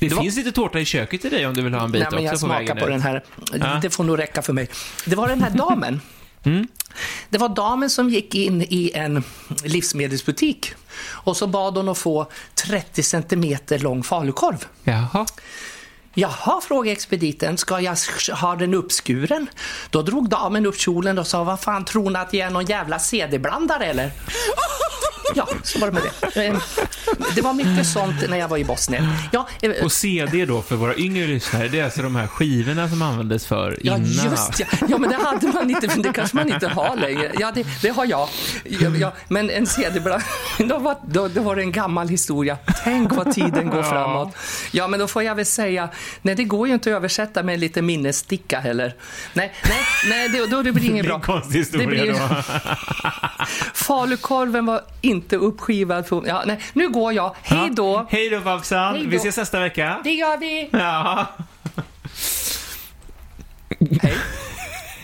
Det, Det var- finns lite tårta i köket till dig om du vill ha en bit Nej, men jag också på smakar på den här. Ja. Det får nog räcka för mig. Det var den här damen. [LAUGHS] Mm. Det var damen som gick in i en livsmedelsbutik och så bad hon att få 30 centimeter lång falukorv. Jaha. Jaha, frågade expediten, ska jag ha den uppskuren? Då drog damen upp kjolen och sa, vad fan tror ni att jag är någon jävla CD-blandare eller? [LAUGHS] Ja, så var det med det. Eh, Det var mycket sånt när jag var i Bosnien. Ja, eh, Och CD då, för våra yngre lyssnare, det är alltså de här skivorna som användes för Ja, innan. just ja. Ja, men det hade man inte, det kanske man inte har längre. Ja, det, det har jag. Ja, ja, men en CD-blandare, [LAUGHS] då var, då, då var det en gammal historia. Tänk vad tiden går [LAUGHS] framåt. Ja, men då får jag väl säga, nej, det går ju inte att översätta med lite minnessticka heller. Nej, nej, nej, det, då det blir [LAUGHS] Det inget en bra. konstig historia Det blir- då. [LAUGHS] Falukorven var inte uppskivad. På, ja, nej, nu går jag. Hej då. Ja. Hej då Babsan. Vi ses nästa vecka. Det gör vi. Ja. Hej.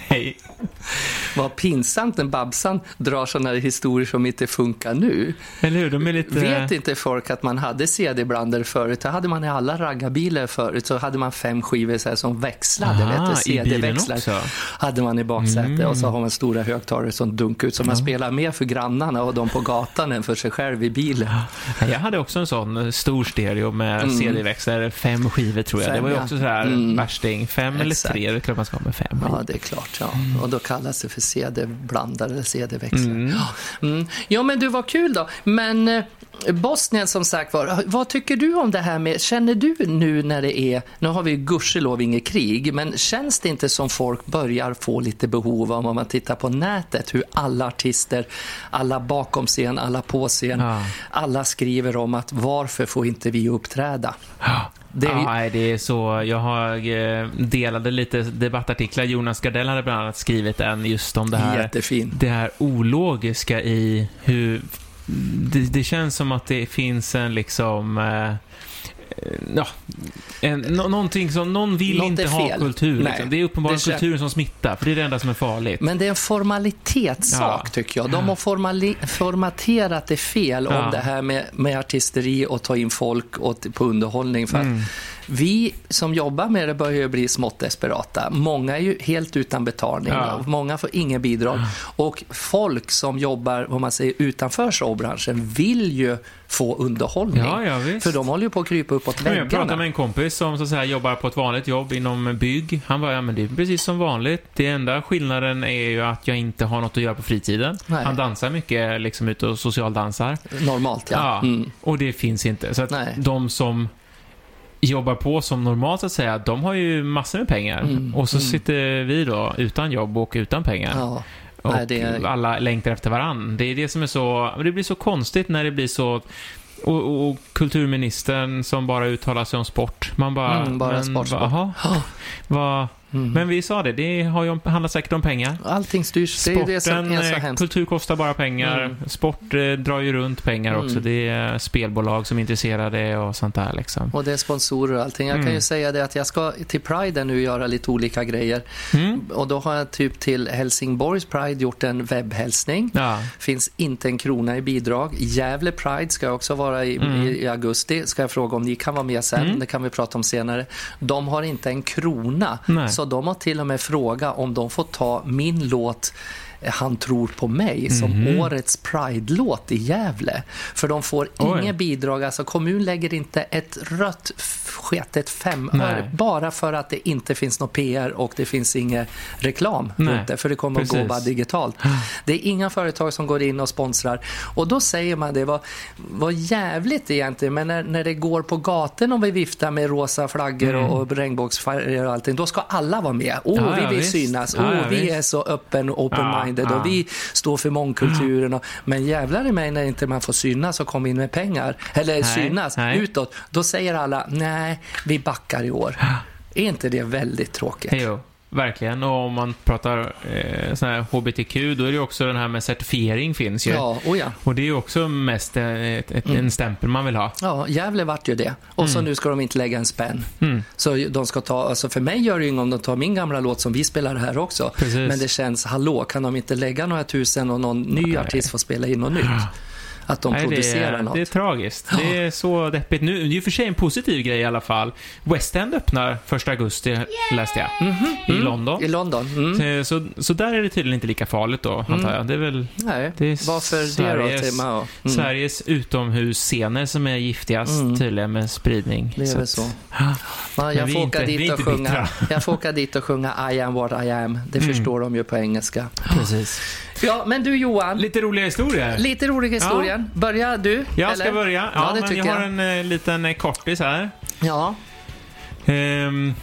Hej. Vad pinsamt när Babsan drar sådana här historier som inte funkar nu. Eller hur? De är lite... Vet inte folk att man hade CD-blandare förut? Det hade man i alla raggarbilar förut. Så hade man fem skivor så som växlade. Bilen CD-växlar. också? Mm. Hade man i baksätet. Och så har man stora högtalare som dunkar ut. Så man spelar mer för grannarna och de på gatan än för sig själv i bilen. Jag hade också en sån eh, stor stereo med CD-växlare, fem skivor tror jag. Mm. Fem, det var ju ja. också sådär Mm. värsting. Fem eller Exakt. tre, det är klart man ska ha med fem. Ja, det är klart. Ja. Och då kallas det för CD-blandare eller CD-växlare. Mm. Ja. Mm. ja, men du, var kul då. Men eh, Bosnien som sagt var, vad tycker du om det här med, känner du nu när det är, nu har vi gudskelov inget krig, men känns det inte som folk börjar få lite behov av om man tittar på nätet, hur alla artister, alla bakom scen, alla på scen, Ja. alla skriver om att varför får inte vi uppträda? Det är ju- Ja, nej, det är så. Jag har eh, delade lite debattartiklar. Jonas Gardell hade bland annat skrivit en just om det här, Jättefin. det här ologiska i hur... Det, det känns som att det finns en liksom... Eh, Ja, en, nå, någonting som, någon vill Något inte är ha kultur. Liksom. Det är uppenbarligen det kän- kulturen som smittar, för det är det enda som är farligt. Men det är en formalitetssak Ja. tycker jag. De har formali- formaterat det fel Ja. om det här med, med artisteri och ta in folk och på underhållning. För att Mm. Vi som jobbar med det börjar ju bli smått desperata. Många är ju helt utan betalning. Ja. Många får inga bidrag. Och folk som jobbar om man säger, utanför showbranschen vill ju få underhållning. Ja, ja, visst. För de håller ju på att krypa uppåt Men jag pratade väggarna. med en kompis som så att säga, jobbar på ett vanligt jobb inom bygg. Han bara, ja men det är precis som vanligt. Det enda skillnaden är ju att jag inte har något att göra på fritiden. Nej. Han dansar mycket, liksom ute och socialdansar. Normalt, ja. Ja, Mm. och det finns inte. Så att Nej. de som jobbar på som normalt så att säga, de har ju massor med pengar. Mm, Och så mm. sitter vi då utan jobb och utan pengar. Ja. Och Nej, är- alla längtar efter varann. Det är det som är så... Det blir så konstigt när det blir så... Och, och, och kulturministern som bara uttalar sig om sport. Man bara... Mm, bara men, sportsport. va- Jaha, Ja. vad... Men vi sa det, det har ju, handlar säkert om pengar. Allting styrs. Det är det som Sporten, är så eh, hemskt. kultur kostar bara pengar. Mm. Sport eh, drar ju runt pengar också. Mm. Det är spelbolag som är intresserade och sånt där liksom. Och det är sponsorer och allting. Jag kan Mm. ju säga det att jag ska till Pride nu göra lite olika grejer. Mm. Och då har jag typ till Helsingborgs Pride gjort en webbhälsning. Ja. Finns inte en krona i bidrag. Gävle Pride ska jag också vara i, Mm. i, i augusti. Ska jag fråga om ni kan vara med sen. Mm. Det kan vi prata om senare. De har inte en krona. Nej. Så de har till och med frågat om de får ta min låt han tror på mig som Mhm. årets Pride-låt i Gävle. För de får Oj. bidrag, alltså kommun lägger inte ett rött sket, ett fem Nej. öre, bara för att det inte finns något PR och det finns ingen reklam Nej, runt det, för det kommer att gå precis. bara digitalt. Det är inga företag som går in och sponsrar. Och då säger man det var, var jävligt egentligen, men när, när det går på gatorna och vi viftar med rosa flaggor och, och regnbågsfärger och allting, då ska alla vara med. Åh, Mm. Ja, vi vill visst. synas. Åh, ja, vi visst. är så öppen och open-minded Ja, och ja. vi står för mångkulturen. Och, men jävlar i mig när inte man får synas och komma in med pengar, eller Nej, synas nej. utåt, då säger alla nej, vi backar i år. Är inte det väldigt tråkigt? Jo, verkligen. Och om man pratar eh, sån här HBTQ, då är det ju också den här med certifiering finns ju. Ja, oh ja. Och det är ju också mest eh, ett, ett, Mm. en stämpel man vill ha. Ja, Gävle vart ju det. Och så Mm. nu ska de inte lägga en spänn. Mm. Så de ska ta, alltså för mig gör det ju inget om de tar min gamla låt som vi spelar här också. Precis. Men det känns, hallå, kan de inte lägga några tusen och någon ny Nej. artist får spela in något nytt? Att de Nej, det, producerar är, något. det är tragiskt. Ja. Det är så deppigt. Nu, det är ju för sig en positiv grej i alla fall. West End öppnar 1 augusti, läste jag, Mhm, i mm. London. I London. Mm. Så, så där är det tydligen inte lika farligt då, antar jag. Det är väl Nej, det är varför det Sveriges- då? Timma? och- Mm. Sveriges utomhusscener som är giftigast Mm. tydligen med spridning. Det är väl så. Men jag, får åka inte- dit och sjunga, jag får åka dit och sjunga I am what I am. Det Mm. förstår de ju på engelska. Precis. Ja, men du Johan, Lite roliga historier. lite rolig historien. Börja du? Jag eller? ska börja. Ja, Ja, det men tycker jag har en eh, liten eh, kortis här. Ja. Ehm,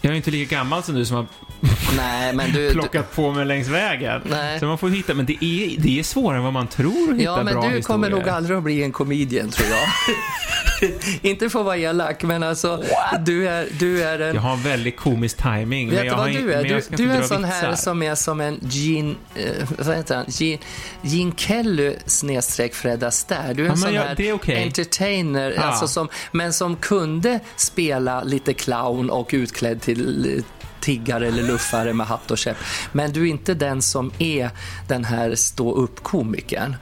jag är inte lika gammal som du som har [LAUGHS] Nej, men du... du plockat på mig längs vägen. nej. Så man får hitta, men det är, det är svårare än vad man tror att hitta Ja, men bra du kommer historier. nog aldrig att bli en comedian, tror jag. [LAUGHS] [LAUGHS] Inte för att vara elak, men alltså, du är, du är en... Jag har en väldigt komisk timing. Vet men du jag vad du är? Du, du är en sån här vitsar. som är som en Gene, eh, vad heter han? Gene, Gene Kelly snedstreck Fred Astaire. Du är en Ja, sån jag- här okej. entertainer, Ja. alltså som, men som kunde spela lite clown och utklädd till tiggare eller luffare med hatt och käpp. Men du är inte den som är den här stå-upp-komikern. Eh,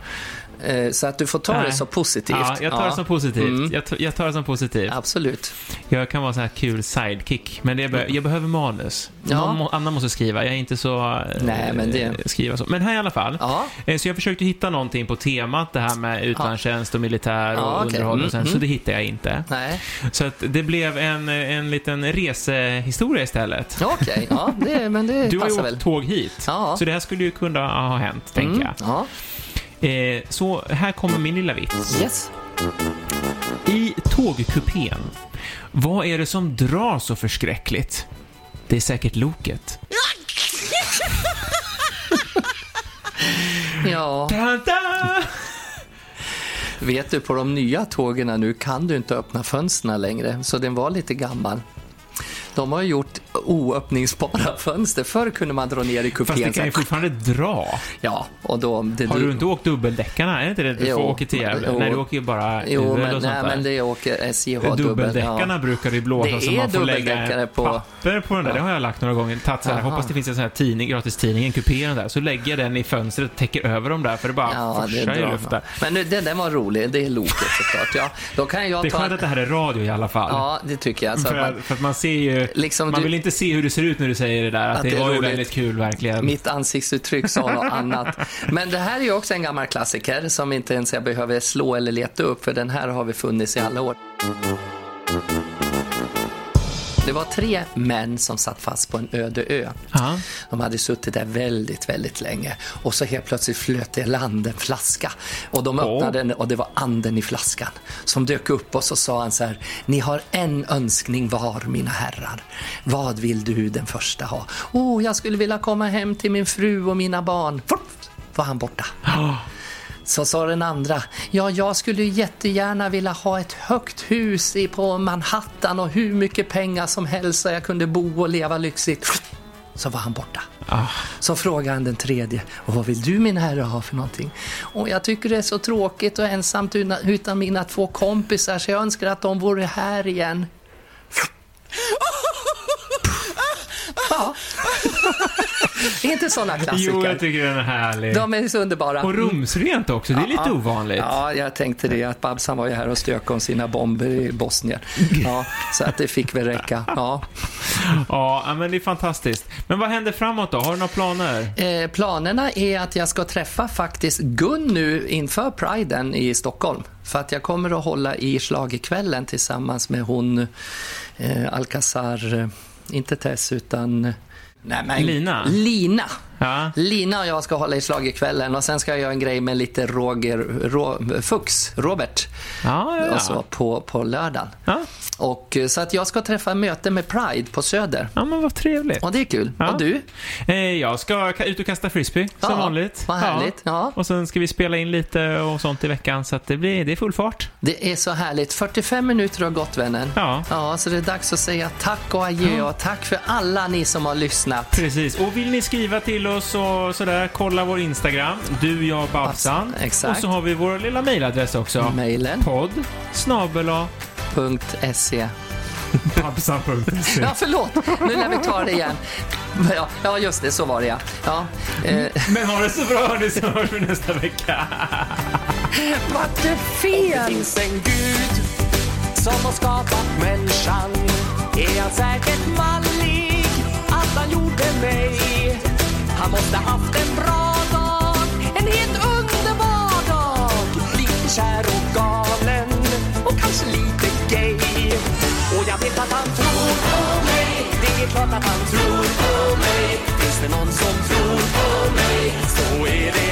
Så att du får ta Nej. det så positivt. Ja, jag tar Ja. det som positivt. Mm. Jag, t- jag tar det som positivt. Absolut. Jag kan vara så här kul sidekick, men det, be- jag behöver manus. Ja. Någon annan måste skriva. Jag är inte så... eh, Nej, men det- Skriva så. Men här i alla fall. Ja, Eh, Så jag försökte hitta någonting på temat, det här med utlandstjänst och militär och Ja, okej. underhåll och sen, mm. så det hittade jag inte. nej. Så att det blev en, en liten resehistoria istället. Okej, ja, det, men det Du har ju åkt väl. tåg hit, Ja. så det här skulle ju kunna ha hänt, tänker Mm, jag. Eh, så här kommer min lilla vits. yes. I tågkupén, vad är det som drar så förskräckligt? Det är säkert loket. [LAUGHS] Ja, Ta-da! vet du på de nya tågen nu kan du inte öppna fönstren längre, så den var lite gammal. De har gjort oöppningsbara [LAUGHS] fönster. Förr kunde man dra ner i kupén. Fast det kan ju fortfarande dra. Ja, och då... Det, Har du inte åkt dubbeldäckarna? Är det inte det du Jo, får åka till Gävle? Nej, du åker ju bara Jo, men, och sånt nej, där. men det åker SJ har dubbel. Dubbeldäckarna Ja. brukar det ju blåsa så man får lägga på- papper på den där. Ja. Det har jag lagt några gånger. Tagit så här, hoppas det finns en sån här tidning, gratis tidning, en kupé där. Så lägger jag den i fönstret och täcker över dem där för det bara Ja, forsar i luften. Men nu, den, den var rolig, det är loket såklart. Ja, då kan jag Det är ta... skönt att det här är radio i alla fall. Ja, det tycker jag. För, man, för att man ser ju... liksom man du, vill inte se hur det ser ut när du säger det där. Att, Att det, det är var ju roligt. väldigt kul verkligen. Mitt ansiktsuttryck sa något [LAUGHS] annat. Men det här är ju också en gammal klassiker som inte ens jag behöver slå eller leta upp, för den här har vi funnits i alla år. Det var tre män som satt fast på en öde ö. Ja. De hade suttit där väldigt, väldigt länge och så helt plötsligt flöt det i land en flaska och de öppnade den och det var anden i flaskan som dök upp och så sa han så här, ni har en önskning var mina herrar. Vad vill du den första ha? Oh, jag skulle vilja komma hem till min fru och mina barn. Fuff, var han borta. Ja. Så sa den andra, ja jag skulle jättegärna vilja ha ett högt hus i- på Manhattan och hur mycket pengar som helst så jag kunde bo och leva lyxigt. Så var han borta. Ah. Så frågade han den tredje, och vad vill du min herre ha för någonting? Och jag tycker det är så tråkigt och ensamt utan mina två kompisar så jag önskar att de vore här igen. Ja. [LAUGHS] Inte sådana klassiker. Jo, jag tycker den är härlig. De är så underbara. Och rumsrent också, det är lite ovanligt. Ja, jag tänkte det att Babsan var ju här och stökade om sina bomber i Bosnien. Ja, så att det fick väl räcka. [LAUGHS] Ja. Ja, men det är fantastiskt. Men vad händer framåt då? Har du några planer? Eh, planerna är att jag ska träffa faktiskt Gun nu inför Priden i Stockholm. För att jag kommer att hålla i schlagerkvällen tillsammans med hon eh, Alcazar, eh, inte Tess utan... Nej, men, Lina? Lina. Ja. Lina och jag ska hålla i schlagerkvällen och sen ska jag göra en grej med lite Roger Ro, Fux, Robert, Ja, ja, och så ja. på, på lördagen. Och, eh, så att jag ska träffa möte med Pride på Söder. Ja, men vad trevligt. Och det är kul. Ja. Och du? Eh, jag ska ka- ut och kasta frisbee, som vanligt. vad härligt. Ja. Och sen ska vi spela in lite och sånt i veckan, så att det, blir, det är full fart. Det är så härligt. 45 minuter har gått, vännen. Ja. Ja, så det är dags att säga tack och adjö och tack för alla ni som har lyssnat. Precis. Och vill ni skriva till oss och sådär, kolla vår Instagram. Du, jag, Babsan. Babsan, exakt. Och så har vi vår lilla mailadress också. Mailen Podd snabel-a .se. [LAUGHS] babsan.se. Ja, förlåt. Nu lär vi ta det igen. Ja, ja just det, så var det ja. ja eh, Men ha det så bra hörni, så hörs vi nästa vecka. [LAUGHS] vart det Det fel? finns en gud som har skapat människan Är han säkert mallig att han gjorde mig han måste haft en bra dag, en helt underbar dag. Lite kär och galen och kanske lite gay. Och jag vet att han tror på mig. Det är klart att han tror på mig. Finns det någon som tror på mig så är det